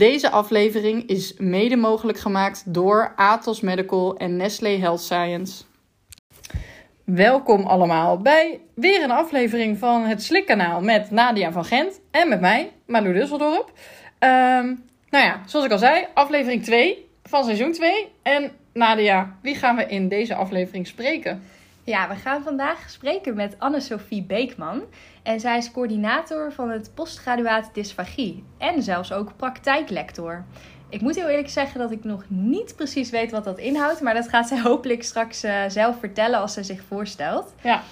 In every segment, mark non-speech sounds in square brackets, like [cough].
Deze aflevering is mede mogelijk gemaakt door Atos Medical en Nestlé Health Science. Welkom allemaal bij weer een aflevering van het Slikkanaal met Nadia van Gent en met mij, Malou Dusseldorp. Um, nou ja, zoals ik al zei, aflevering 2 van seizoen 2. En Nadia, wie gaan we in deze aflevering spreken? Ja, we gaan vandaag spreken met Anne-Sophie Beekman. En zij is coördinator van het postgraduaat dysfagie en zelfs ook praktijklector. Ik moet heel eerlijk zeggen dat ik nog niet precies weet wat dat inhoudt, maar dat gaat zij [laughs] hopelijk straks uh, zelf vertellen als ze zich voorstelt. Ja.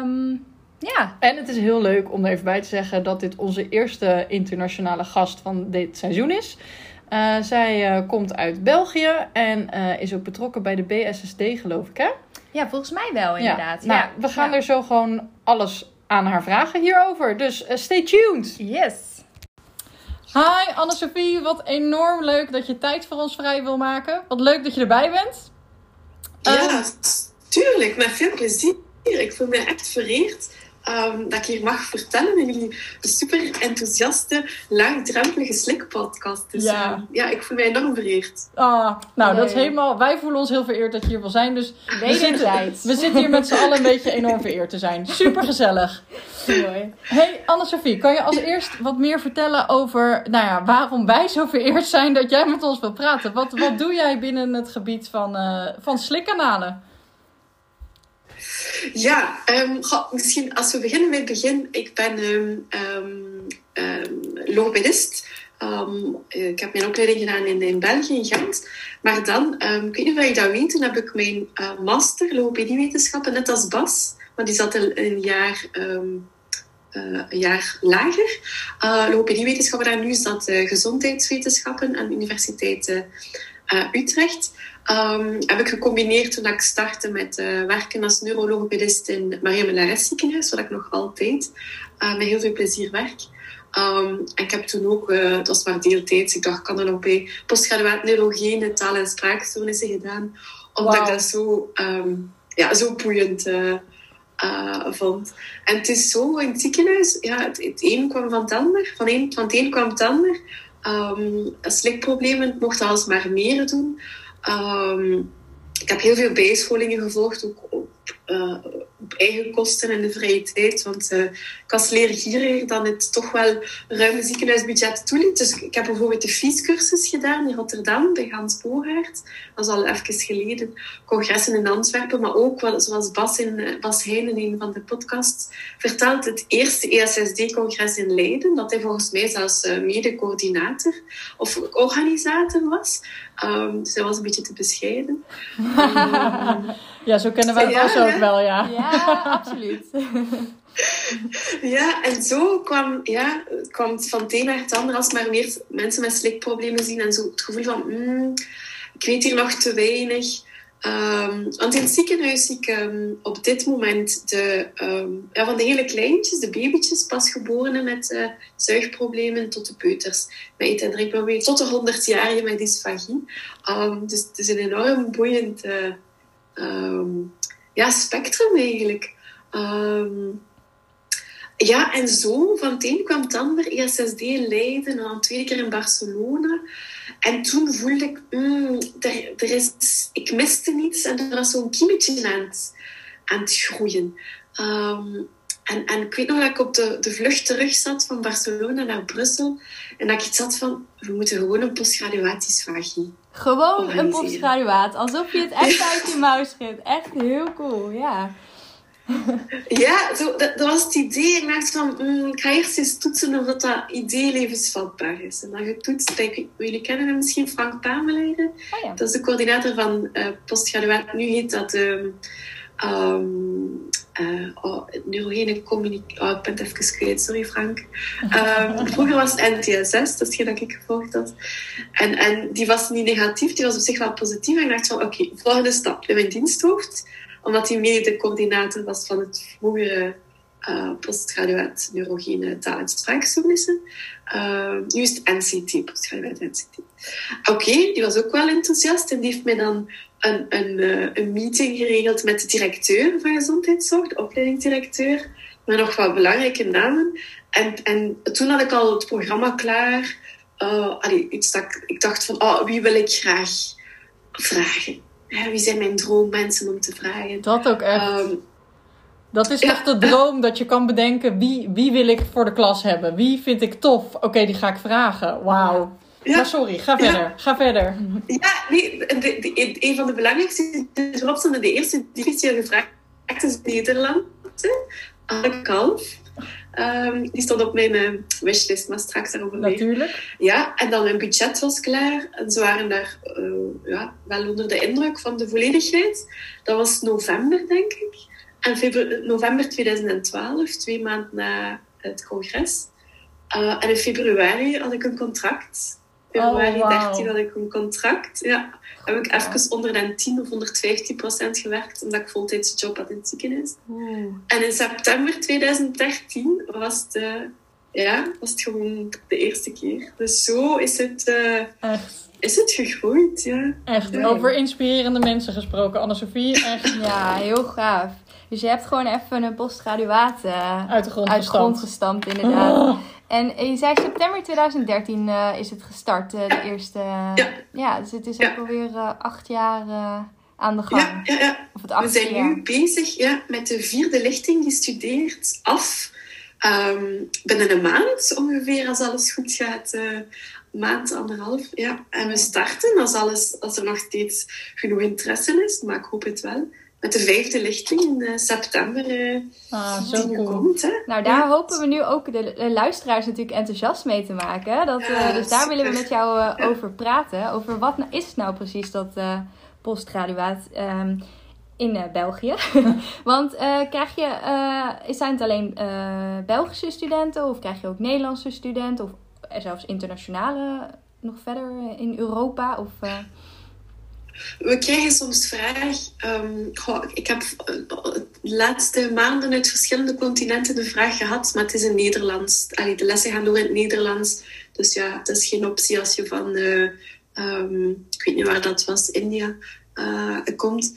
Um, ja. En het is heel leuk om er even bij te zeggen dat dit onze eerste internationale gast van dit seizoen is. Uh, zij uh, komt uit België en uh, is ook betrokken bij de BSSD, geloof ik, hè? Ja, volgens mij wel, inderdaad. Ja, nou, ja. we gaan ja. er zo gewoon alles aan haar vragen hierover. Dus stay tuned. Yes. Hi Anne-Sophie, wat enorm leuk dat je tijd voor ons vrij wil maken. Wat leuk dat je erbij bent. Ja, um, tuurlijk, met veel plezier. Ik voel me echt vereerd um, dat ik hier mag vertellen in jullie super enthousiaste, laagdrempelige slikpodcast. Dus ja. Uh, ja, ik voel me enorm vereerd. Ah, nou, nee. dat is helemaal... Wij voelen ons heel vereerd dat je hier wil zijn. Dus [laughs] we zitten, we zitten hier met z'n allen een beetje enorm vereerd te zijn. Super gezellig. Mooi. Hey Anne-Sophie, kan je als eerst wat meer vertellen over nou ja, waarom wij zo vereerd zijn dat jij met ons wil praten? Wat, wat doe jij binnen het gebied van, uh, van slikkanalen? Ja, um, goh, misschien als we beginnen met het begin. Ik ben um, um, ik heb mijn opleiding gedaan in, in België, in Gent. Maar dan, ik weet niet je dat weet, dan heb ik mijn uh, master logopediewetenschappen, net als Bas. Maar die zat een, jaar... Uh, een jaar lager. Uh, nu is dat gezondheidswetenschappen aan de Universiteit Utrecht. Um, heb ik gecombineerd toen ik startte met uh, werken als neurologopedist in het Maria Melares ziekenhuis, waar ik nog altijd uh, met heel veel plezier werk. Um, en ik heb toen ook, uh, dat was maar deeltijds, ik dacht, ik kan er nog bij, postgraduaat neurologie, taal- en spraakstoornissen gedaan, omdat wow. ik dat zo, um, ja, zo boeiend vond. En het is zo in het ziekenhuis, ja, het, het een kwam van het ander, van, een, van het een kwam het ander. Um, slikproblemen, ik mocht alles maar meer doen. Um, ik heb heel veel bijscholingen gevolgd, ook op, uh, op eigen kosten en de vrije tijd. Want uh, ik was leergierig dan het toch wel ruime ziekenhuisbudget toeliet. Dus ik heb bijvoorbeeld de fietscursus gedaan in Rotterdam bij Hans Bogaert. Dat is al even geleden. Congressen in Antwerpen, maar ook, zoals Bas, in, Bas Heijn in een van de podcasts vertelt, het eerste ESSD-congres in Leiden. Dat hij volgens mij zelfs uh, mede-coördinator of organisator was. Um, dus dat was een beetje te bescheiden. Um, [laughs] ja, zo kennen wij ja, Bas ook wel, ja. Ja, [laughs] absoluut. ja, en zo kwam, ja, kwam het van het een naar het ander als maar meer mensen met slikproblemen zien en zo het gevoel van, mm, ik weet hier nog te weinig. Um, want in het ziekenhuis zie ik um, op dit moment de, um, ja, van de hele kleintjes, de babytjes, pasgeborenen met uh, zuigproblemen, tot de peuters met eten- en drinkproblemen, tot de 100-jarigen met dysfagie. dus het is een enorm boeiend uh, ja, spectrum eigenlijk. ja, en zo, van het een kwam het ander, ESSD in Leiden en dan tweede keer in Barcelona. En toen voelde ik, mm, er, is, ik miste niets en er was zo'n kiemetje aan het, aan het groeien. Um, en, en ik weet nog dat ik op de, de vlucht terug zat van Barcelona naar Brussel en dat ik iets had van, we moeten gewoon een postgraduatisvagie. Gewoon een postgraduaat, alsof je het echt [laughs] uit je mouw schiet. Echt heel cool, ja. Ja, zo, dat, dat, was het idee. Ik dacht van, mm, ik ga eerst eens toetsen of dat, dat idee levensvatbaar is. En dan getoetst bij, jullie kennen hem misschien, Frank Pameleden. Oh ja. Dat is de coördinator van uh, postgraduaat. Nu heet dat um, um, uh, oh, neurogene communicatie. Oh, ik ben het even kwijt, sorry Frank. Um, [laughs] vroeger was het NTSS, dat is hetgeen dat ik gevolgd had. En, en die was niet negatief, die was op zich wel positief. En ik dacht van, oké, okay, volgende stap. In mijn diensthoofd omdat hij mede de coördinator was van het vroegere uh, postgraduaat neurogene taal- en spraakstoornissen. Uh, nu is het NCT, postgraduaat NCT. Oké, okay, die was ook wel enthousiast en die heeft mij dan een, een, uh, een meeting geregeld met de directeur van gezondheidszorg, de opleidingsdirecteur, met nog wat belangrijke namen. En, en toen had ik al het programma klaar. uh, allee, iets dat ik, ik dacht van, oh, wie wil ik graag vragen? Wie zijn mijn droommensen om te vragen? Dat ook echt. Um, dat is echt de droom dat je kan bedenken wie, wie wil ik voor de klas hebben? Wie vind ik tof? Oké, die ga ik vragen. Wauw. Ja. Maar sorry, ga verder. Ga verder. Ja, nee, de, de, een van de belangrijkste erop de eerste die is gevraagd is Nederland. Anne Kalf. Um, die stond op mijn uh, wishlist, maar straks daarover. Natuurlijk. Ja, en dan mijn budget was klaar. En ze waren daar uh, ja, wel onder de indruk van de volledigheid. Dat was november, denk ik. En november 2012, twee maanden na het congres. Uh, en in februari had ik een contract. Februari oh, wow. 13 had ik een contract. Ja. Heb ik even onder de 10 of 115 procent gewerkt, omdat ik voltijdse job had in het ziekenhuis. En in september 2013 was het, uh, ja, was het gewoon de eerste keer. Dus zo is het, uh, is het gegroeid. Ja. Echt, over inspirerende mensen gesproken, Anne-Sophie. Echt. ja, heel gaaf. Dus je hebt gewoon even een postgraduaat uh, uit de grond, uit grond gestampt, inderdaad. Oh. En je zei september 2013 uh, is het gestart, uh, de eerste. ja. ja, dus het is ook alweer acht jaar aan de gang. Ja, ja, ja. Of het We zijn jaar. nu bezig ja, met de vierde lichting, gestudeerd af. Um, binnen een maand ongeveer, als alles goed gaat. maand, anderhalf. Ja. En we starten als, alles, als er nog steeds genoeg interesse is, maar ik hoop het wel met de vijfde lichting in uh, september uh, ah, zo cool. komt. Hè? Nou, daar hopen we nu ook de, luisteraars natuurlijk enthousiast mee te maken. Dat, uh, dus daar willen we met jou over praten. Over wat nou, is nou precies dat postgraduaat um, in België? [laughs] Want krijg je, zijn het alleen Belgische studenten of krijg je ook Nederlandse studenten of zelfs internationale nog verder in Europa? Of, we krijgen soms vraag. Um, ik heb eh, de laatste maanden uit verschillende continenten de vraag gehad, maar het is in Nederlands. Allee, de lessen gaan door in het Nederlands. Dus ja, het is geen optie als je van, uh, um, ik weet niet waar dat was, India uh, komt.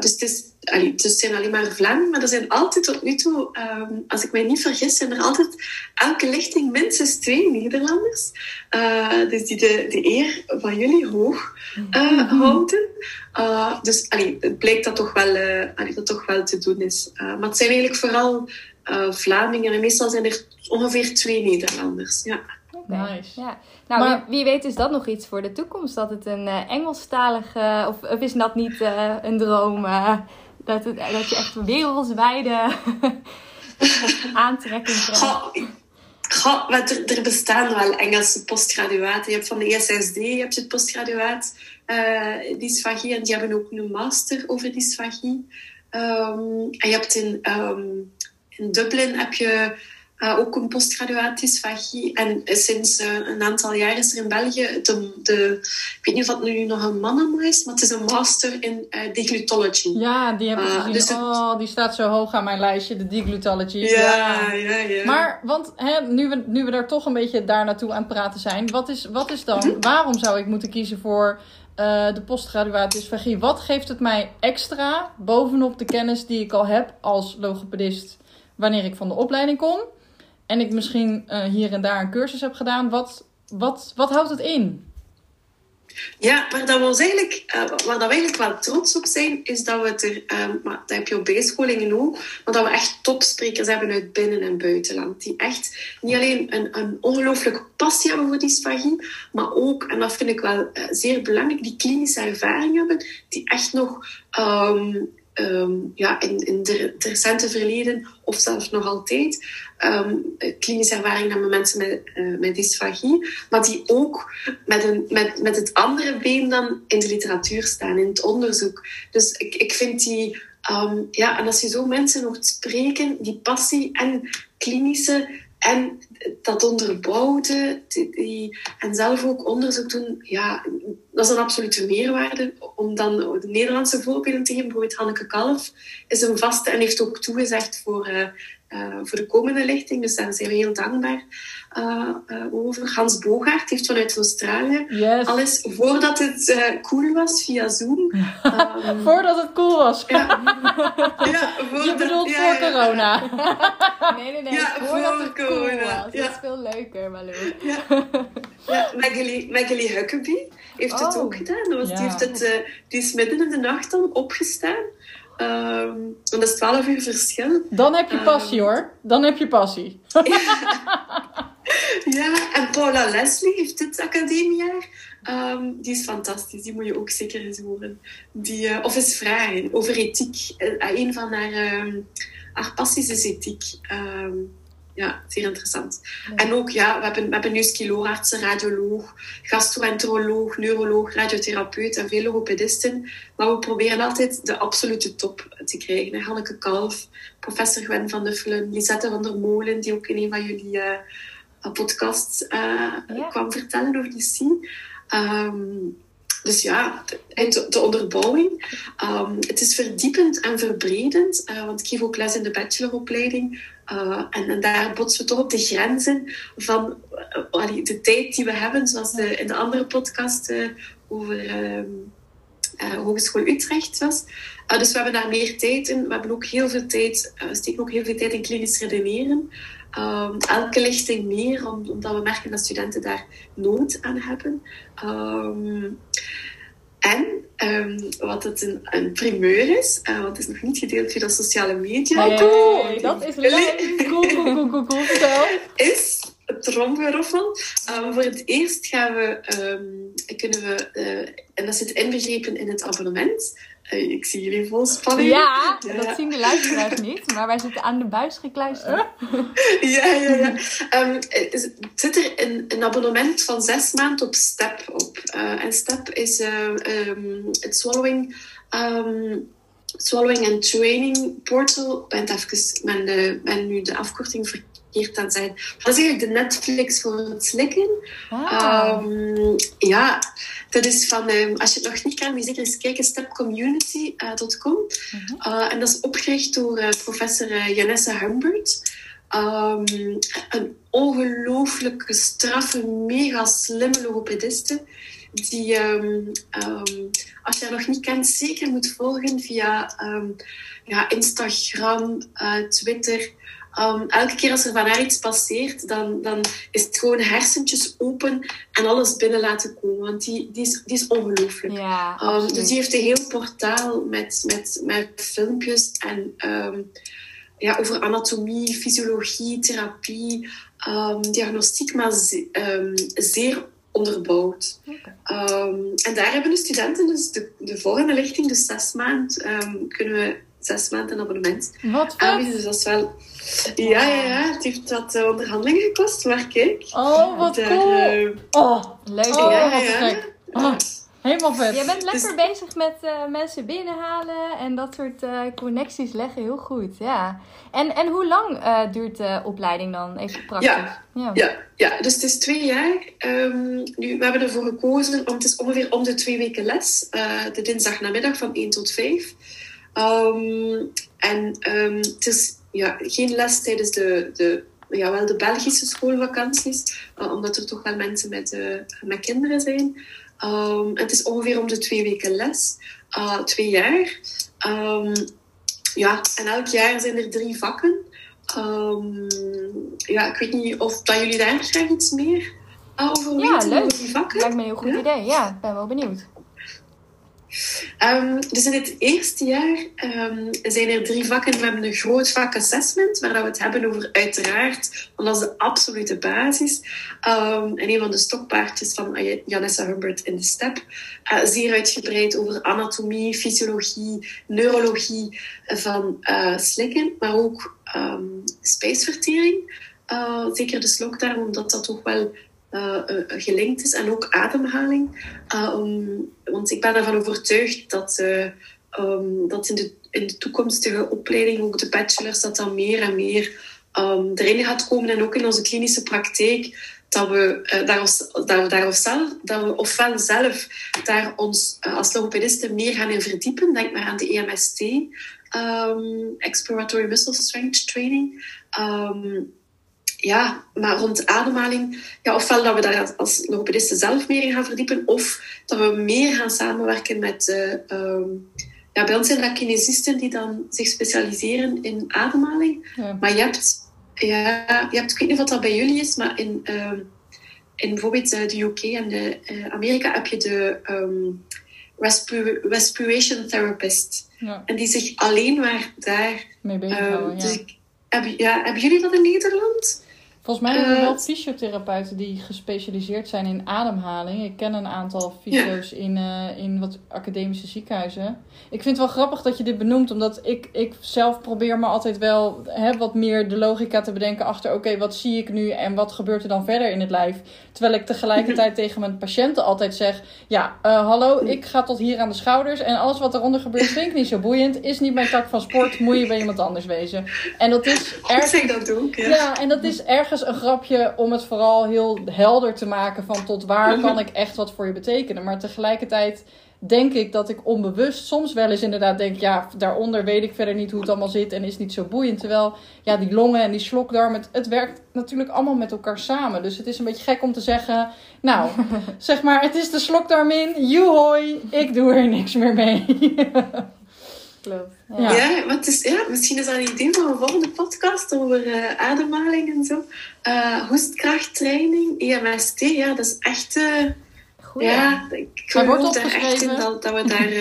Dus het is allee, het zijn alleen maar Vlamingen, maar er zijn altijd tot nu toe, um, als ik mij niet vergis, zijn er altijd elke lichting minstens twee Nederlanders. Uh, dus die de, de eer van jullie hoog uh, houden. Uh, dus allee, het blijkt dat toch wel, allee, dat toch wel te doen is. maar het zijn eigenlijk vooral Vlamingen en meestal zijn er ongeveer twee Nederlanders. Ja. Nice. Ja. Nou, maar, wie, weet is dat nog iets voor de toekomst? Dat het een uh, Engelstalige... Of, of, is dat niet uh, een droom? Dat, het, dat je echt wereldwijde [laughs] aantrekking krijgt? Goh, er, er, bestaan wel Engelse postgraduaten. Je hebt van de ESSD je hebt het postgraduaat uh, dysfagie. En die hebben ook een master over dysfagie. Um, en je hebt in, um, in Dublin heb je uh, ook een postgraduaat dysfagie. En sinds uh, een aantal jaar is er in België de, de ik weet niet of dat nu nog een mannenma is, maar het is een master in uh, deglutology. Ja, die heb ik gezien. Dus oh, die staat zo hoog aan mijn lijstje, de deglutology. Ja, ja, ja. Maar, want hè, nu, we, nu we daar toch een beetje daar naartoe aan het praten zijn, wat is, wat is dan, mhm. waarom zou ik moeten kiezen voor de postgraduaat dysfagie? Wat geeft het mij extra bovenop de kennis die ik al heb als logopedist wanneer ik van de opleiding kom? En ik misschien uh, hier en daar een cursus heb gedaan, wat, wat, wat houdt het in? Ja, waar, dat we ons eigenlijk, uh, waar eigenlijk wel trots op zijn, is dat we er, um, maar dat heb je op bijscholingen ook, maar dat we echt topsprekers hebben uit binnen- en buitenland. Die echt niet alleen een, een ongelooflijke passie hebben voor dysfagie, maar ook, en dat vind ik wel uh, zeer belangrijk, die klinische ervaring hebben, die echt nog um, um, ja, in, in de, recente verleden, of zelfs nog altijd, um, klinische ervaring met mensen met, uh, met dysfagie, maar die ook met, een, met, met het andere been dan in de literatuur staan, in het onderzoek. Dus ik, ik vind die, um, ja, en als je zo mensen hoort spreken, die passie en klinische en dat onderbouwde die, en zelf ook onderzoek doen, ja, dat is een absolute meerwaarde. Om dan de Nederlandse voorbeelden te geven, bijvoorbeeld Hanneke Kalf is een vaste en heeft ook toegezegd voor uh, voor de komende lichting. Dus daar zijn we heel dankbaar over. Hans Bogaert heeft vanuit Australië Yes. alles voordat het cool was via Zoom. [laughs] Ehm, voordat het cool was. Ja. [laughs] ja voordat, Je bedoelt ja, voor corona. [laughs] nee, nee, nee. Ja, voordat voor het cool corona. was. Dat is veel leuker, Malou. Ja, ja Magali, Huckabee heeft het ook oh. gedaan. Was, die, heeft het, uh, die is midden in de nacht dan opgestaan. Um, dat is 12 uur verschil. Dan heb je passie um, hoor. Dan heb je passie. [laughs] ja, en Paula Leslie heeft dit academiejaar. Um, die is fantastisch, die moet je ook zeker eens horen. Die, uh, of eens vragen over ethiek. Uh, een van haar, haar passies is ethiek. Ja, zeer interessant. En ook, ja, we hebben, we hebben nu skiloartsen, radioloog, gastroenteroloog, neuroloog, radiotherapeut en veel logopedisten. Maar we proberen altijd de absolute top te krijgen. Hanneke Kalf, professor Gwen van Nuffelen, Lisette van der Molen, die ook in een van jullie uh, podcasts uh, ja. kwam vertellen over die scene. Um, dus ja, de, de onderbouwing. Um, het is verdiepend en verbredend, uh, want ik geef ook les in de bacheloropleiding. Uh, en, daar botsen we toch op de grenzen van uh, de tijd die we hebben, zoals in de andere podcast over Hogeschool Utrecht was. dus we hebben daar meer tijd in. We hebben ook heel veel tijd, we steken ook heel veel tijd in klinisch redeneren. Um, elke lichting meer, omdat we merken dat studenten daar nood aan hebben. Um, en um, wat het een, een, primeur is, uh, want het is nog niet gedeeld via de sociale media. Oh, cool! Dat is leuk! Cool, cool, cool, cool, cool. Is tromgeroffel. Um, voor het eerst gaan we, um, kunnen we, uh, en dat zit inbegrepen in het abonnement, uh, ik zie jullie vol spanning. Ja, ja, dat zien de luisteraars niet, maar wij zitten aan de buis gekluisterd. [laughs] ja, ja, ja. Um, zit er een, een, abonnement van zes maanden op STEP op. Uh, en STEP is het Swallowing... Swallowing and Training Portal. Ik ben, even, ben, ben nu de afkorting verkeerd verkeerd aan zijn. Dat is eigenlijk de Netflix voor het slikken. Ah. Um, ja, dat is van, um, als je het nog niet kan, moet je zeker eens kijken, stepcommunity.com. Uh, mm -hmm. uh, en dat is opgericht door uh, professor Janessa Humbert. Um, een ongelooflijke, straffe, mega slimme logopediste. Die, um, um, als je haar nog niet kent, zeker moet volgen via ja, Instagram, uh, Twitter. Um, elke keer als er van haar iets passeert, dan, dan is het gewoon hersentjes open en alles binnen laten komen. Want die, die is, die is ongelooflijk. Ja, um, dus die heeft een heel portaal met, met, met filmpjes en um, ja, over anatomie, fysiologie, therapie, diagnostiek, maar ze, zeer onderbouwd. Okay. en daar hebben de studenten dus de, de volgende lichting, dus zes maanden, kunnen we zes maanden een abonnement Wat aanbieden. Dus dat is wel... Ja, ja, ja. Het heeft wat uh, onderhandelingen gekost, maar kijk. Oh, wat daar, cool. Uh, oh, leuk. Oh, ja, wat gek. Oh, helemaal vet. Je bent lekker dus... bezig met uh, mensen binnenhalen en dat soort connecties leggen. Heel goed, ja. En, en hoe lang duurt de opleiding dan, even praktisch? Ja, ja. ja, ja. dus het is twee jaar. Um, nu, we hebben ervoor gekozen om het is ongeveer om de twee weken les. de dinsdagnamiddag van 1 tot 5. Um, en um, het is ja, geen les tijdens de, de, ja, wel de Belgische schoolvakanties, uh, omdat er toch wel mensen met, uh, met kinderen zijn. Um, het is ongeveer om de twee weken les, uh, twee jaar. ja, en elk jaar zijn er drie vakken. ja, ik weet niet of dat jullie daar graag iets meer over ja, weten, leuk. over die vakken. Lijkt me een heel goed ja? idee. Ja, ik ben wel benieuwd. Um, dus in het eerste jaar um, zijn er drie vakken. We hebben een groot vak assessment, waar we het hebben over uiteraard, want dat is de absolute basis. Um, en een van de stokpaardjes van Janessa Humbert in de STEP. Uh, zeer uitgebreid over anatomie, fysiologie, neurologie van uh, slikken, maar ook spijsvertering. Zeker de slokdarm, omdat dat toch wel uh, gelinkt is. En ook ademhaling. Um, want ik ben ervan overtuigd dat, um, dat in, de, in de toekomstige opleiding, ook de bachelors, dat dan meer en meer um, erin gaat komen. En ook in onze klinische praktijk. Dat we, uh, daar, dat we daar zelf, dat we ofwel zelf daar ons als logopedisten meer gaan in verdiepen. Denk maar aan de EMST. ehm, exploratory muscle strength training. Ehm, ja, maar rond ademhaling, ja, ofwel dat we daar als logopedisten zelf meer in gaan verdiepen, of dat we meer gaan samenwerken met. Uh, ja, bij ons zijn dat kinesisten die dan zich specialiseren in ademhaling. Ja. Maar je hebt, ja, je hebt, ik weet niet wat dat bij jullie is, maar in, uh, in bijvoorbeeld eh, de UK en de, uh, Amerika heb je de um, respiration therapist. Ja. En die zich alleen maar daar mee bezighouden. Um, dus ik, heb, ja, hebben jullie dat in Nederland? Volgens mij hebben we wel fysiotherapeuten die gespecialiseerd zijn in ademhaling. Ik ken een aantal fysio's in, uh, in wat academische ziekenhuizen. Ik vind het wel grappig dat je dit benoemt, omdat ik, ik zelf probeer me altijd wel hè, wat meer de logica te bedenken achter: oké, wat zie ik nu en wat gebeurt er dan verder in het lijf? Terwijl ik tegelijkertijd [laughs] tegen mijn patiënten altijd zeg: ja, uh, hallo, ik ga tot hier aan de schouders en alles wat eronder gebeurt vind ik niet zo boeiend, is niet mijn tak van sport, moet je bij iemand anders wezen. En dat is [laughs] erg. dat ook, ja. ja, en dat is ergens een grapje om het vooral heel helder te maken van tot waar kan ik echt wat voor je betekenen. Maar tegelijkertijd denk ik dat ik onbewust soms wel eens inderdaad denk, ja, daaronder weet ik verder niet hoe het allemaal zit en is niet zo boeiend. Terwijl, ja, die longen en die slokdarm, het, het werkt natuurlijk allemaal met elkaar samen. Dus het is een beetje gek om te zeggen, nou, [laughs] zeg maar, het is de slokdarm in, joehoi, ik doe er niks meer mee. [laughs] Ja, ja, maar is, ja, misschien is dat een idee van een volgende podcast over uh, ademhaling en zo. Uh, hoestkrachttraining, EMST, ja, dat is echt... Uh, ja, ik geloof er echt in dat, dat we daar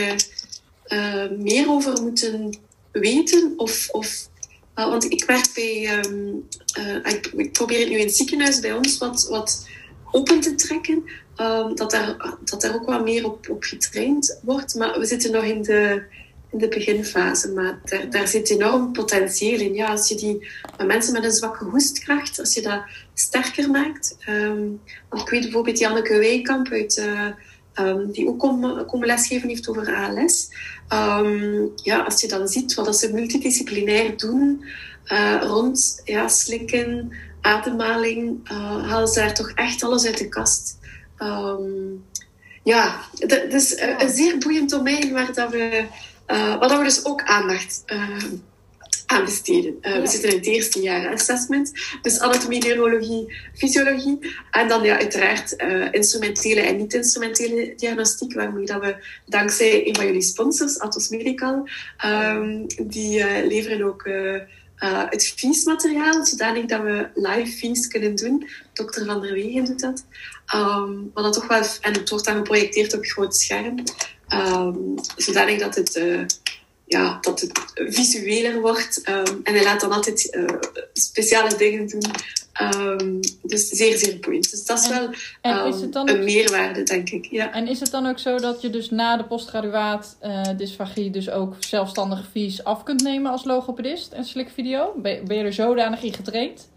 meer over moeten weten. Of, of, want ik werk bij... Um, ik, ik, probeer het nu in het ziekenhuis bij ons wat, wat open te trekken. Um, dat, daar, dat daar ook wat meer op, op getraind wordt. Maar we zitten nog in de in de beginfase. Maar daar, daar zit enorm potentieel in. Ja, als je die mensen met een zwakke hoestkracht, als je dat sterker maakt. Um, ik weet bijvoorbeeld Janneke Weikamp uit... Uh, um, die ook komen, komen lesgeven heeft over ALS. Um, ehm, ja, als je dan ziet wat ze multidisciplinair doen uh, rond ja, slikken, ademhaling, uh, halen ze daar toch echt alles uit de kast. Um, ja, het is een zeer boeiend domein waar dat we uh, waar we dus ook aandacht uh, aan besteden. Uh, We zitten in het eerste jaar assessment, dus anatomie, neurologie, fysiologie. En dan ja, uiteraard instrumentele en niet-instrumentele diagnostiek, waarmee dat we dankzij een van jullie sponsors, Atos Medical, um, die leveren ook... Uh, het viesmateriaal, zodanig dat we live vies kunnen doen. Dokter Van der Wegen doet dat. Um, maar dat toch wel, en het wordt dan geprojecteerd op een groot scherm. Um, zodanig dat het, uh, ja, dat het visueler wordt. Um, en hij laat dan altijd uh, speciale dingen doen. Um, dus zeer, zeer boeiend. Dus dat is wel is het dan een meerwaarde, denk ik. Ja. En is het dan ook zo dat je dus na de postgraduaat uh, dysfagie dus ook zelfstandig vies af kunt nemen als logopedist en slikvideo? Ben, ben je er zodanig in getraind?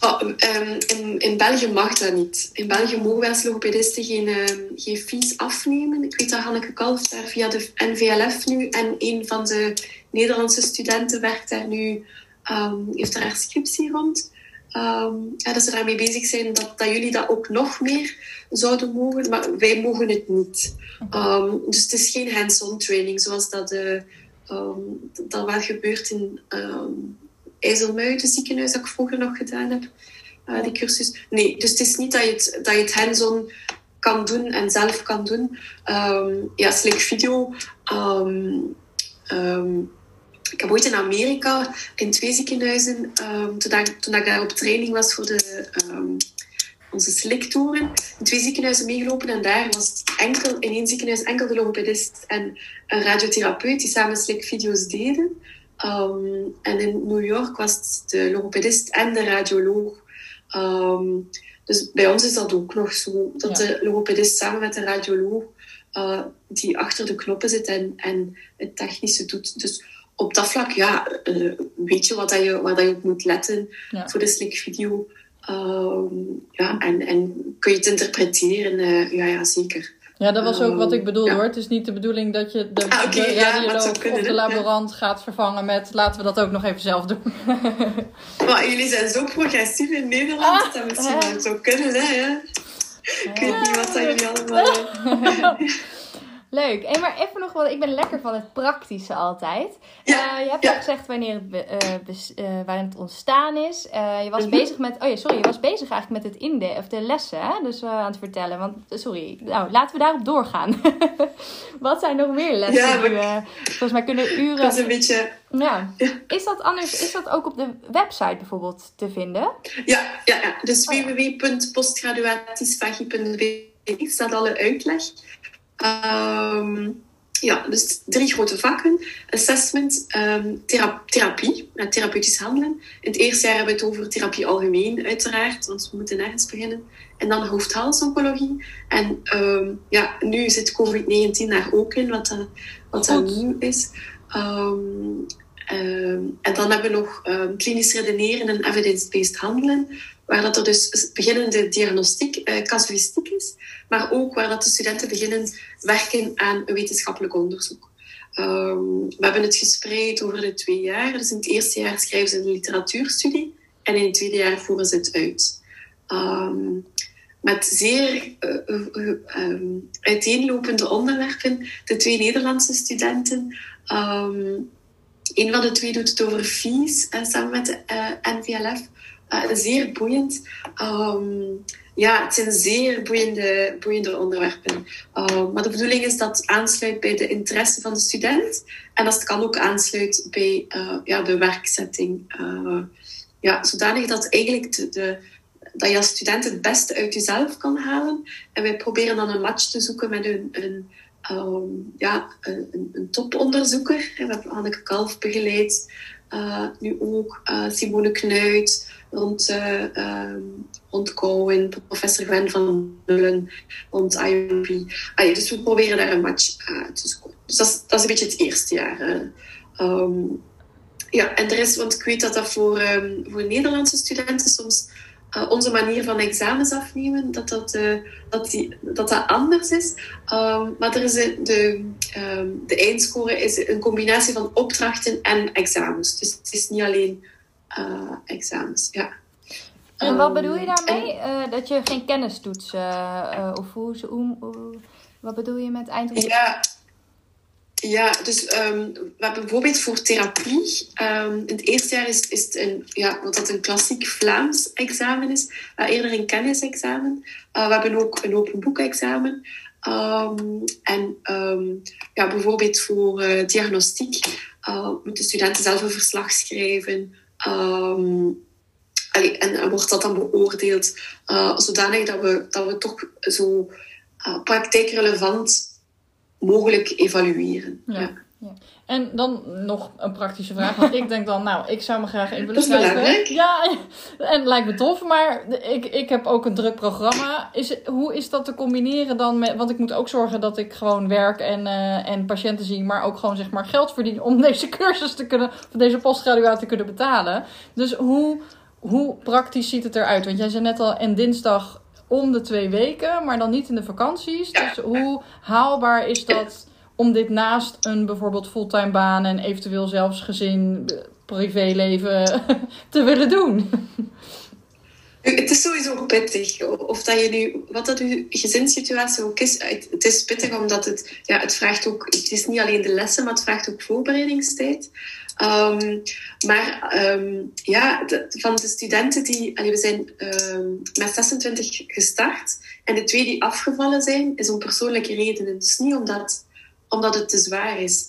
Oh, um, in, in België mag dat niet. In België mogen wij als logopedisten geen, um, geen fees afnemen. Ik weet dat Hanneke Kalf daar via de NVLF nu en een van de Nederlandse studenten werkt daar nu, um, heeft daar haar scriptie rond. Ja, dat ze daarmee bezig zijn dat, dat jullie dat ook nog meer zouden mogen, maar wij mogen het niet. Dus het is geen hands-on training zoals dat, uh, dat wel gebeurt in IJsselmuiden ziekenhuis dat ik vroeger nog gedaan heb, uh, die cursus. Nee, dus het is niet dat je het, dat je het hands-on kan doen en zelf kan doen. Um, ja, Slick Video. Um, um, ik heb ooit in Amerika in twee ziekenhuizen, toen, ik, toen ik daar op training was voor de, onze sliktouren, in twee ziekenhuizen meegelopen en daar was enkel, in één ziekenhuis enkel de logopedist en een radiotherapeut die samen slikvideo's deden. Um, en in New York was het de logopedist en de radioloog. Um, dus bij ons is dat ook nog zo. Dat de logopedist samen met de radioloog uh, die achter de knoppen zit en, en het technische doet. Dus op dat vlak, ja, uh, weet je, wat dat je waar dat je op moet letten ja. voor de slikvideo. Um, ja, en, en kun je het interpreteren? Uh, ja, ja, zeker. Ja, dat was ook wat ik bedoelde hoor. Het is niet de bedoeling dat je de, ah, okay, de radioloog of de laborant gaat vervangen met laten we dat ook nog even zelf doen. [laughs] maar jullie zijn zo progressief in Nederland ah, dat misschien wel zou kunnen, hè? Ik weet niet wat dat jullie allemaal... [laughs] Leuk. En maar even nog wat, ik ben lekker van het praktische altijd. Ja, uh, je hebt al gezegd wanneer het, be, uh, waarin het ontstaan is. je was mhm. bezig met, oh ja, sorry, je was bezig eigenlijk met het inde of de lessen, hè? dus aan het vertellen. Want, sorry, nou, laten we daarop doorgaan. [laughs] wat zijn nog meer lessen? Ja, maar... volgens mij kunnen uren... Dat is een beetje... Ja. Is dat anders, is dat ook op de website bijvoorbeeld te vinden? Ja, ja, ja. dus oh, www.postgraduatisvagie.be staat alle uitleg. Um, ja, dus drie grote vakken. Assessment, um, therapie, met therapeutisch handelen. In het eerste jaar hebben we het over therapie algemeen, uiteraard, want we moeten nergens beginnen. En dan hoofd-halsoncologie. En um, ja, nu zit COVID-19 daar ook in, wat, dat, wat dat nieuw is. Um, en dan hebben we nog klinisch redeneren en evidence-based handelen waar dat er dus beginnende diagnostiek, eh, casuïstiek is, maar ook waar dat de studenten beginnen werken aan wetenschappelijk onderzoek. Ehm, we hebben het gespreid over de twee jaar. Dus in het eerste jaar schrijven ze een literatuurstudie en in het tweede jaar voeren ze het uit. Ehm, met zeer uh, uiteenlopende onderwerpen. De twee Nederlandse studenten. Een van de twee doet het over fees samen met de NVLF. Uh, zeer boeiend. Um, ja, het zijn zeer boeiende, boeiende onderwerpen. Uh, maar de bedoeling is dat het aansluit bij de interesse van de student. En dat het kan ook aansluit bij uh, ja, de werkzetting. Uh, ja, zodanig dat eigenlijk de, dat je als student het beste uit jezelf kan halen. En wij proberen dan een match te zoeken met een, een, um, ja, een, toponderzoeker. We hebben Anneke Kalf begeleid. Nu ook Simone Knuit rond, uh, professor Gwen van Nullen, rond IOP. Dus we proberen daar een match te zoeken. Dus dat is, dat is een beetje het eerste jaar. Um, ja, en de want ik weet dat dat voor, um, voor Nederlandse studenten soms onze manier van examens afnemen, dat dat, dat, die, dat, dat anders is. Maar er is de, de eindscore is een combinatie van opdrachten en examens. Dus het is niet alleen examens. Ja. En wat bedoel je daarmee? En, dat je geen kennis doet? of hoe, hoe, hoe, wat bedoel je met eindexamen? Ja, ja, dus um, we hebben bijvoorbeeld voor therapie. Um, in het eerste jaar is, is het een, ja, wat dat een klassiek Vlaams examen is, uh, eerder een kennisexamen. Uh, we hebben ook een open boekexamen. Um, en ja, bijvoorbeeld voor uh, diagnostiek moeten studenten zelf een verslag schrijven. Allee, en, en, wordt dat dan beoordeeld zodanig dat we, dat we toch zo praktijkrelevant mogelijk evalueren. Ja. ja. En dan nog een praktische vraag. Want ik denk dan, nou, ik zou me graag even willen schrijven. Ja, en lijkt me tof. Maar ik, ik heb ook een druk programma. Is, hoe is dat te combineren dan met... Want ik moet ook zorgen dat ik gewoon werk en, uh, en patiënten zie. Maar ook gewoon zeg maar geld verdien om deze cursus te kunnen... Of deze postgraduaat te kunnen betalen. Dus hoe, hoe praktisch ziet het eruit? Want jij zei net al, en dinsdag om de twee weken, maar dan niet in de vakanties. Dus hoe haalbaar is dat om dit naast een bijvoorbeeld fulltime baan en eventueel zelfs gezin, privéleven [laughs] te willen doen? Het is sowieso pittig. Of dat je nu, wat dat je gezinssituatie ook is. Het is pittig omdat het, ja, het vraagt ook, het is niet alleen de lessen, maar het vraagt ook voorbereidingstijd. Um, maar um, ja, van de studenten die... We zijn um, met 26 gestart. En de twee die afgevallen zijn, is om persoonlijke redenen. Dus niet omdat, omdat het te zwaar is.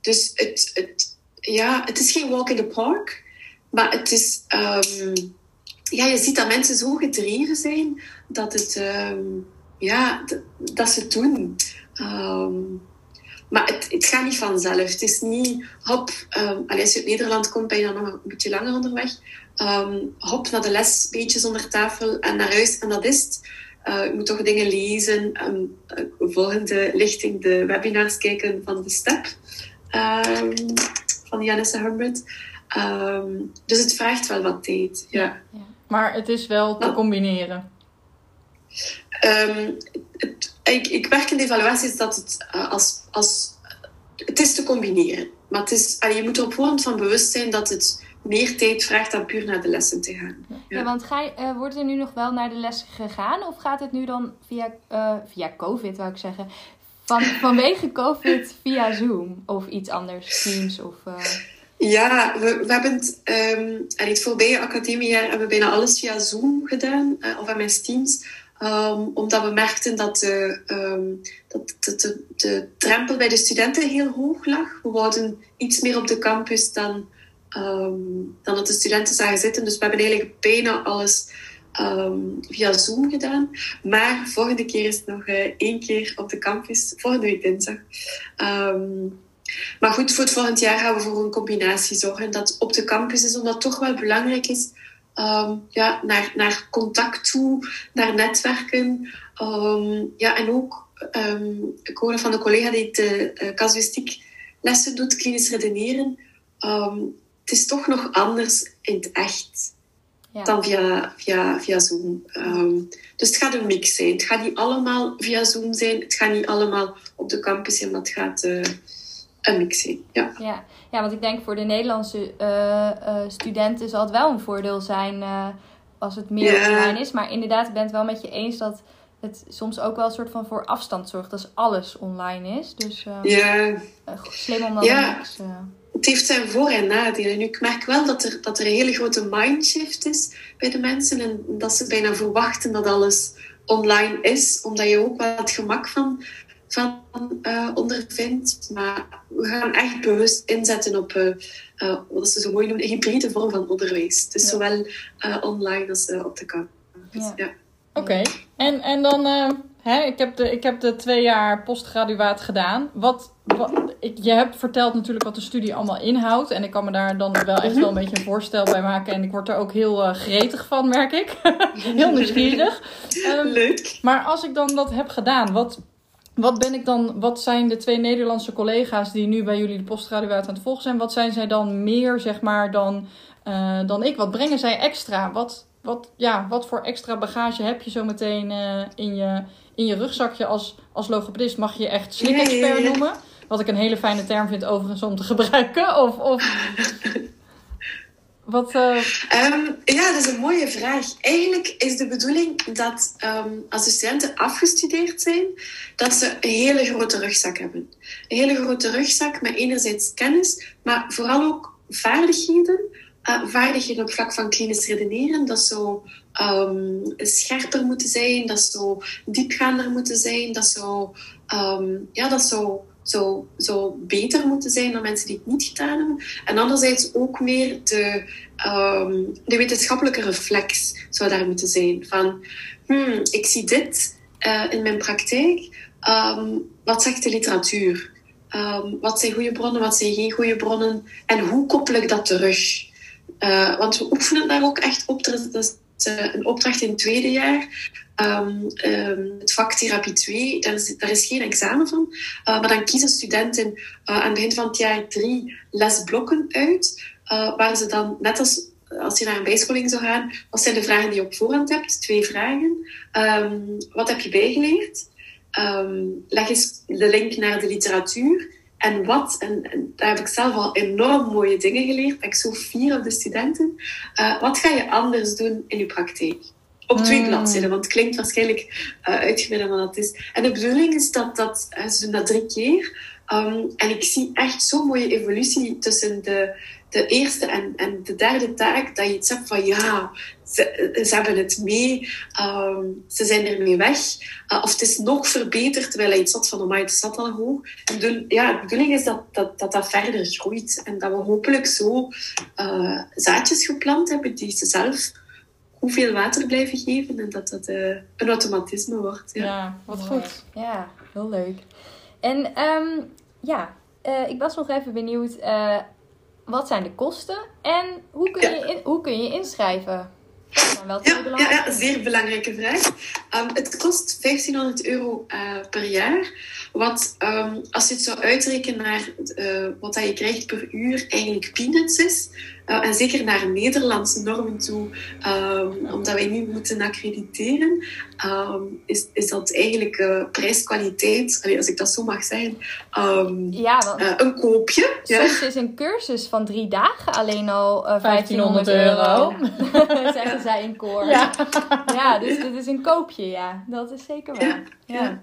dus het, het, ja, het is geen walk in the park. Maar het is... ja, je ziet dat mensen zo gedreven zijn dat, het, ja, dat ze het doen. Maar het, het gaat niet vanzelf. Het is niet, hop, als je uit Nederland komt, ben je dan nog een beetje langer onderweg. Hop naar de les, beetjes onder tafel en naar huis en dat is het. Uh, je moet toch dingen lezen. Um, volgende lichting de webinars kijken van de STEP van Janisse Humbert. dus het vraagt wel wat tijd. Ja. ja. Maar het is wel te combineren. het, ik, ik werk in de evaluaties dat het uh, als, als... Het is te combineren. Maar het is, je moet er op voorhand van bewust zijn dat het meer tijd vraagt dan puur naar de lessen te gaan. Ja, want ga uh, wordt er nu nog wel naar de les gegaan? Of gaat het nu dan via, uh, via COVID, wou ik zeggen, Van, [laughs] vanwege COVID via Zoom of iets anders, Teams of... Uh... Ja, we, we hebben het, um, het voorbije academiejaar hebben we bijna alles via Zoom gedaan, of MS Teams. Um, omdat we merkten dat, de, um, dat de, de, de, drempel bij de studenten heel hoog lag. We wouden iets meer op de campus dan, um, dan dat de studenten zagen zitten. Dus we hebben eigenlijk bijna alles via Zoom gedaan. Maar volgende keer is het nog uh, één keer op de campus, volgende week dinsdag. maar goed, voor het volgend jaar gaan we voor een combinatie zorgen dat op de campus is, omdat het toch wel belangrijk is ja, naar, naar contact toe, naar netwerken. Ja, en ook, um, ik hoorde van de collega die de uh, casuïstiek lessen doet, klinisch redeneren. Het is toch nog anders in het echt ja. dan via, via, via Zoom. dus het gaat een mix zijn. Het gaat niet allemaal via Zoom zijn. Het gaat niet allemaal op de campus zijn, maar het gaat... Uh, een mix Ja. Ja. ja, want ik denk voor de Nederlandse uh, uh, studenten zal het wel een voordeel zijn als het meer online is. Maar inderdaad, ik ben het wel met je eens dat het soms ook wel een soort van voor afstand zorgt als alles online is. Dus ja. slim om dan ja. niks... Het heeft zijn voor- en nadelen. Nu, ik merk wel dat er, dat er een hele grote mindshift is bij de mensen. En dat ze bijna verwachten dat alles online is. Omdat je ook wel het gemak van van uh, ondervindt. Maar we gaan echt bewust inzetten op uh, uh, wat ze zo mooi noemen, een hybride vorm van onderwijs. Dus zowel online als op de campus. Ja. ja. Oké, en, en dan, hè, ik, heb de, ik heb de twee jaar postgraduaat gedaan. Wat, wat, ik, je hebt verteld natuurlijk wat de studie allemaal inhoudt. En ik kan me daar dan wel echt wel een beetje een voorstel bij maken. En ik word er ook heel gretig van, merk ik. [laughs] heel nieuwsgierig. Um, Leuk. Maar als ik dan dat heb gedaan, wat, wat ben ik dan, wat zijn de twee Nederlandse collega's die nu bij jullie de postgraduaat aan het volgen zijn? Wat zijn zij dan meer, zeg maar, dan, uh, dan ik? Wat brengen zij extra? Wat, wat, ja, wat voor extra bagage heb je zo meteen uh, in, je, in je rugzakje als, als logopedist? Mag je echt slik-expert noemen? Wat ik een hele fijne term vind overigens om te gebruiken. Of, of [laughs] wat, uh... um, ja, dat is een mooie vraag. Eigenlijk is de bedoeling dat um, als de studenten afgestudeerd zijn, dat ze een hele grote rugzak hebben. Een hele grote rugzak met enerzijds kennis, maar vooral ook vaardigheden. Uh, vaardigheden op vlak van klinisch redeneren, dat zou um, scherper moeten zijn, dat zou diepgaander moeten zijn, dat zou, ja, dat zou zou, zou beter moeten zijn dan mensen die het niet gedaan hebben. En anderzijds ook meer de, um, de wetenschappelijke reflex zou daar moeten zijn. Van, hmm, ik zie dit uh, in mijn praktijk. Um, wat zegt de literatuur? Um, wat zijn goede bronnen, wat zijn geen goede bronnen? En hoe koppel ik dat terug? Uh, want we oefenen daar ook echt op. Is een opdracht in het tweede jaar. Um, um, het vak therapie 2, daar is, daar is geen examen van. Uh, maar dan kiezen studenten uh, aan het begin van het jaar drie lesblokken uit. Uh, waar ze dan, net als als je naar een bijscholing zou gaan, wat zijn de vragen die je op voorhand hebt? Twee vragen. Um, wat heb je bijgeleerd? leg eens de link naar de literatuur. En wat, en, en, daar heb ik zelf al enorm mooie dingen geleerd, ben ik zo fier op de studenten. wat ga je anders doen in je praktijk? op twee mm. bladzijden, want het klinkt waarschijnlijk uh, uitgebreider dan het is. En de bedoeling is dat, dat uh, ze doen dat drie keer. Um, en ik zie echt zo'n mooie evolutie tussen de, de eerste en, en de derde taak, dat je iets hebt van ja, ze, ze hebben het mee, um, ze zijn ermee weg. Uh, of het is nog verbeterd, terwijl hij iets had van, oh het zat al hoog. En de, ja, de bedoeling is dat dat, dat dat verder groeit en dat we hopelijk zo uh, zaadjes geplant hebben die ze zelf hoeveel water blijven geven en dat dat uh, een automatisme wordt. Ja, ja wat goed. Ja, heel leuk. En um, ja, uh, ik was nog even benieuwd, uh, wat zijn de kosten en hoe kun, je, in, hoe kun je inschrijven? Ja, ja, ja, zeer belangrijke vraag. Um, het kost 1500 euro per jaar. Wat, um, als je het zou uitrekenen naar uh, wat dat je krijgt per uur, eigenlijk peanuts is. Uh, en zeker naar Nederlandse normen toe, um, omdat wij nu moeten accrediteren, um, is, is dat eigenlijk uh, prijskwaliteit, als ik dat zo mag zeggen, ja, een koopje. Soms ja. is een cursus van drie dagen alleen al 1500 euro, euro. [laughs] zeggen zij in koor. Ja. ja, dus dit is een koopje, ja. Dat is zeker waar. ja.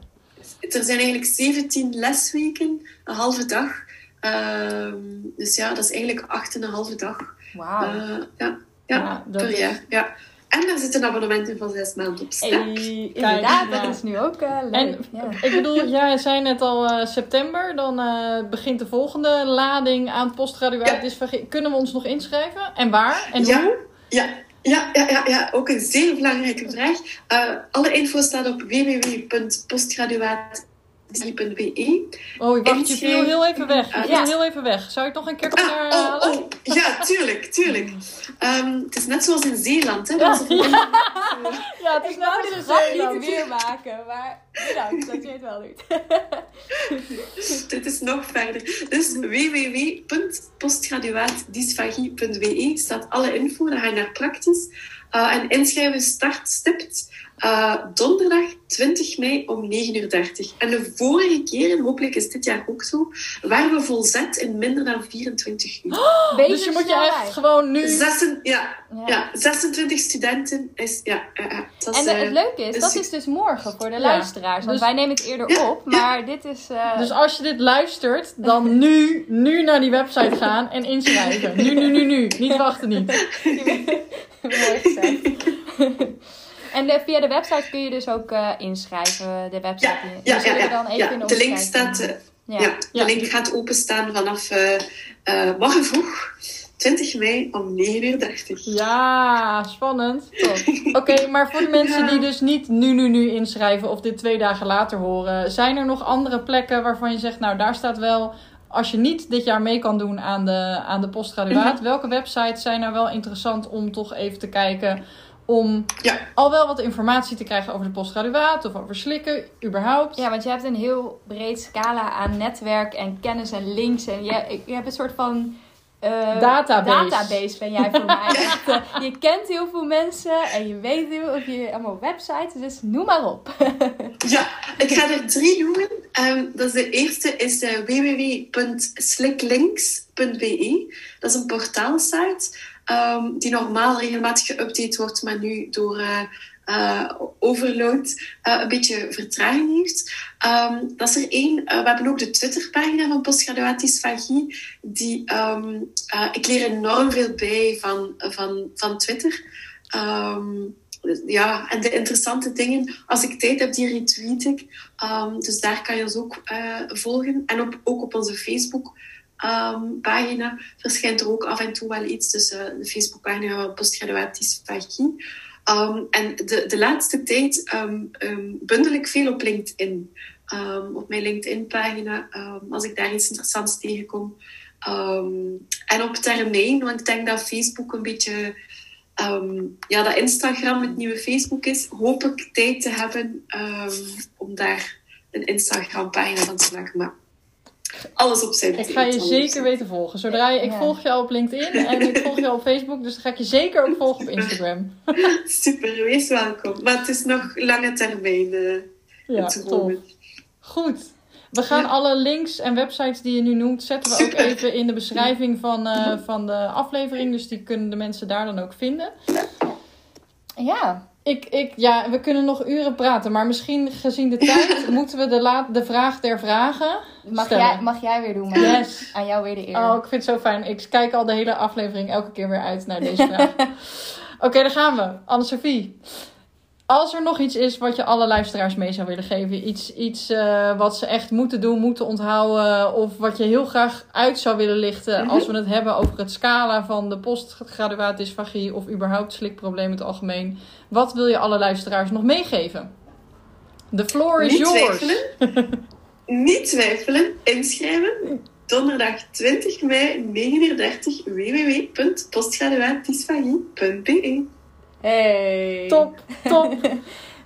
Er zijn eigenlijk 17 lesweken, een halve dag. Ehm, dus ja, dat is eigenlijk acht en een halve dag. Wauw. Eh, ja, ja, Ja, per is- jaar. Ja. En daar zit een abonnement in van zes maanden op stek. Hey, Inderdaad, dat is nu ook eh, leuk. En ja. ik bedoel, jij zei net al eh, september, dan eh, begint de volgende lading aan postgraduaat Ja. dysfagie. Kunnen we ons nog inschrijven? En waar? En Ja. hoe? Ja, ja, ja, ja, ja, ook een zeer belangrijke vraag. Eh, alle info staat op www.postgraduaat.be. Oh, ik wacht, je viel heel even weg. Je Ah, viel ja. heel even weg. Zou je het nog een keer kunnen Ah, oh, herhalen? oh, ja, tuurlijk, tuurlijk. Ehm, het is net zoals in Zeeland, hè? Ja. Dat is een- Ja, het is Ik wou net de als grap niet weer maken, maar bedankt dat je het wel doet. [laughs] Dit is nog verder. Dus www.postgraduaatdysfagie.be staat alle info. Dan ga je naar praktisch. Eh, en inschrijven start stipt eh, donderdag 20 mei om 9.30 uur. En de vorige keer, en hopelijk is dit jaar ook zo, waren we volzet in minder dan 24 uur. Beetje Dus je moet je echt gewoon nu... Zessen- ja, Ja. ja, 26 studenten is... Ja, dat is, En eh, eh, het leuke is, is- dat is dus morgen voor de Ja, luisteraars. Want dus- wij nemen het eerder Ja, op, maar dit is... eh, Dus als je dit luistert, dan [laughs] nu, nu naar die website gaan en inschrijven. Nu, nu, nu, nu. Niet wachten niet. [laughs] Mooi gezegd. [laughs] en via de website kun je dus ook eh, inschrijven. De website. ja, die- ja, zullen ja, dan even in de De link staat... eh. Ja, Ja. de link gaat openstaan vanaf eh, morgen vroeg, 20 mei om 9.30 uur. Ja, spannend. [laughs] Oké, maar voor de mensen die dus niet nu, nu, nu inschrijven of dit twee dagen later horen, zijn er nog andere plekken waarvan je zegt, nou daar staat wel, als je niet dit jaar mee kan doen aan de, aan de postgraduaat, welke websites zijn nou wel interessant om toch even te kijken om Ja. al wel wat informatie te krijgen over de postgraduaat of over slikken, überhaupt? Ja, want je hebt een heel breed scala aan netwerk en kennis en links. En je, je hebt een soort van... eh, Database. database ben jij voor mij. [laughs] Eh, je kent heel veel mensen en je weet heel of je allemaal websites. Dus noem maar op. [laughs] Ja, ik ga er drie noemen. Ehm, dat is de eerste is eh, www.slicklinks.be. Dat is een portaalsite ehm, die normaal regelmatig geüpdate wordt, maar nu door eh, overload eh, een beetje vertraging heeft. Ehm, dat is er één. We hebben ook de Twitterpagina van Postgraduaat Dysfagie. Die, ehm, eh, ik leer enorm veel bij van, van, van Twitter. Ja, en de interessante dingen, als ik tijd heb, die retweet ik. Dus daar kan je ons ook volgen. En op, ook op onze Facebook ehm, pagina verschijnt er ook af en toe wel iets. Dus eh, de Facebookpagina Postgraduaat Dysfagie. Ehm, en de, de laatste tijd ehm, ehm, bundel ik veel op LinkedIn. Op mijn LinkedIn-pagina, als ik daar iets interessants tegenkom. En op termijn, want ik denk dat Facebook een beetje... ja, dat Instagram het nieuwe Facebook is, hoop ik tijd te hebben om daar een Instagram-pagina van te maken. Maar alles op zijn Ik ga je zeker weten volgen. Zodra je, ik Ja. volg je op LinkedIn en ik volg je op Facebook, dus dan ga ik je zeker ook volgen op Instagram. [laughs] Super, wees welkom. Maar het is nog lange termijn. eh Ja, tof. Goed. We gaan Ja. alle links en websites die je nu noemt, zetten we ook even in de beschrijving van, eh, van de aflevering. Dus die kunnen de mensen daar dan ook vinden. Ja, Ik, ik, ja, we kunnen nog uren praten, maar misschien gezien de [laughs] tijd moeten we de, la- de vraag der vragen mag stellen. jij, mag jij weer doen, maar Yes. aan jou weer de eer. Oh, ik vind het zo fijn. Ik kijk al de hele aflevering elke keer weer uit naar deze vraag. [laughs] Oké, daar gaan we. Anne-Sophie. Als er nog iets is wat je alle luisteraars mee zou willen geven, iets, iets eh, wat ze echt moeten doen, moeten onthouden, of wat je heel graag uit zou willen lichten Mhm. als we het hebben over het scala van de postgraduaat dysfagie of überhaupt slikprobleem in het algemeen, wat wil je alle luisteraars nog meegeven? The floor is Niet yours. twijfelen. [laughs] Niet twijfelen. Inschrijven. Donderdag 20 mei, 9.30 www.postgraduaatdysfagie.be Hey. Top, top. [laughs]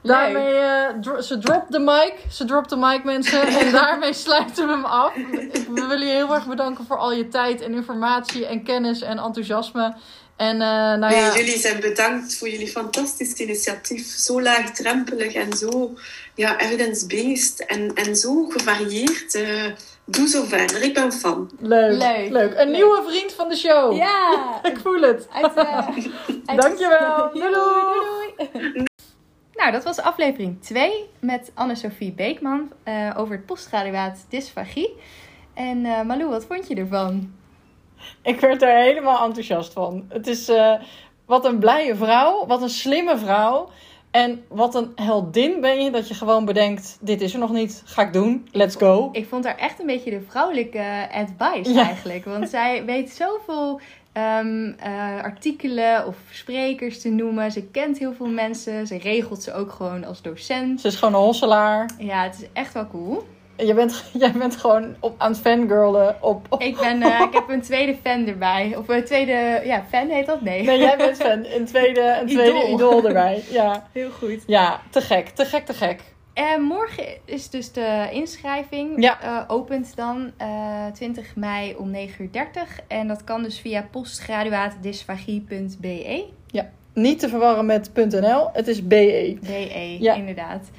Daarmee, dro- ze drop de mic. Ze drop de mic, mensen. [laughs] En daarmee sluiten we hem af. Ik, we willen je heel erg bedanken voor al je tijd en informatie en kennis en enthousiasme. En eh, nou jullie zijn bedankt voor jullie fantastisch initiatief. Zo laagdrempelig en zo ja, evidence-based en, en zo gevarieerd. Eh, doe zo verder. Ik ben fan. leuk, Leuk. leuk. Een Leuk. nieuwe vriend van de show. Ja. [laughs] Ik voel het. Uit, eh, [laughs] uit- Dankjewel. [laughs] Doei, doei. doei, doei. Nou, dat was aflevering 2 met Anne-Sophie Beekman uh, over het postgraduaat dysfagie. En uh, Malou, wat vond je ervan? Ik werd er helemaal enthousiast van. Het is uh, wat een blije vrouw, wat een slimme vrouw. En wat een heldin ben je dat je gewoon bedenkt: dit is er nog niet, ga ik doen, let's go. Ik vond haar echt een beetje de vrouwelijke advice eigenlijk. Want zij weet zoveel um, uh, artikelen of sprekers te noemen. Ze kent heel veel mensen. Ze regelt ze ook gewoon als docent. Ze is gewoon een hosselaar. Ja, het is echt wel cool. Je bent, [laughs] jij bent gewoon op, aan het fangirlen op... op ik, ben, uh, [laughs] ik heb een tweede fan erbij. Of een tweede... Ja, fan heet dat? Nee. Nee, jij bent [laughs] fan. Een tweede, een tweede idool. idool erbij. Ja. Heel goed. Ja, te gek. Te gek, te gek. En morgen is dus de inschrijving. Ja. Uh, opent dan uh, 20 mei om 9.30 uur. En dat kan dus via postgraduaatdysfagie.be. Ja, niet te verwarren met .nl. Het is BE. BE, ja. inderdaad.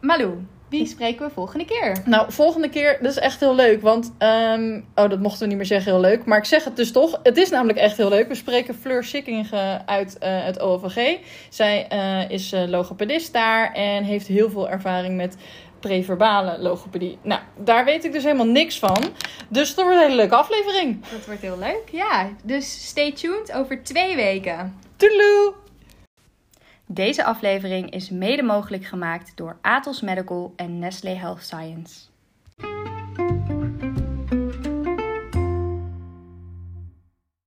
Malou, wie spreken we volgende keer? Nou, volgende keer, dat is echt heel leuk. Want, um, oh, dat mochten we niet meer zeggen, heel leuk. Maar ik zeg het dus toch. Het is namelijk echt heel leuk. We spreken Fleur Sikkinge uit uh, het OVG. Zij uh, is uh, logopedist daar en heeft heel veel ervaring met preverbale logopedie. Nou, daar weet ik dus helemaal niks van. Dus dat wordt een hele leuke aflevering. Dat wordt heel leuk, ja. Dus stay tuned over twee weken. Toedeloe! Deze aflevering is mede mogelijk gemaakt door Atos Medical en Nestlé Health Science.